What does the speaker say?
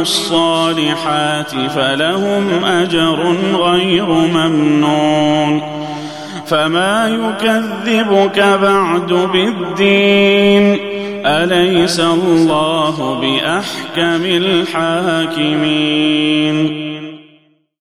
الصالحات فلهم أجر غير ممنون. فما يكذبك بعد بالدين؟ أليس الله بأحكم الحاكمين؟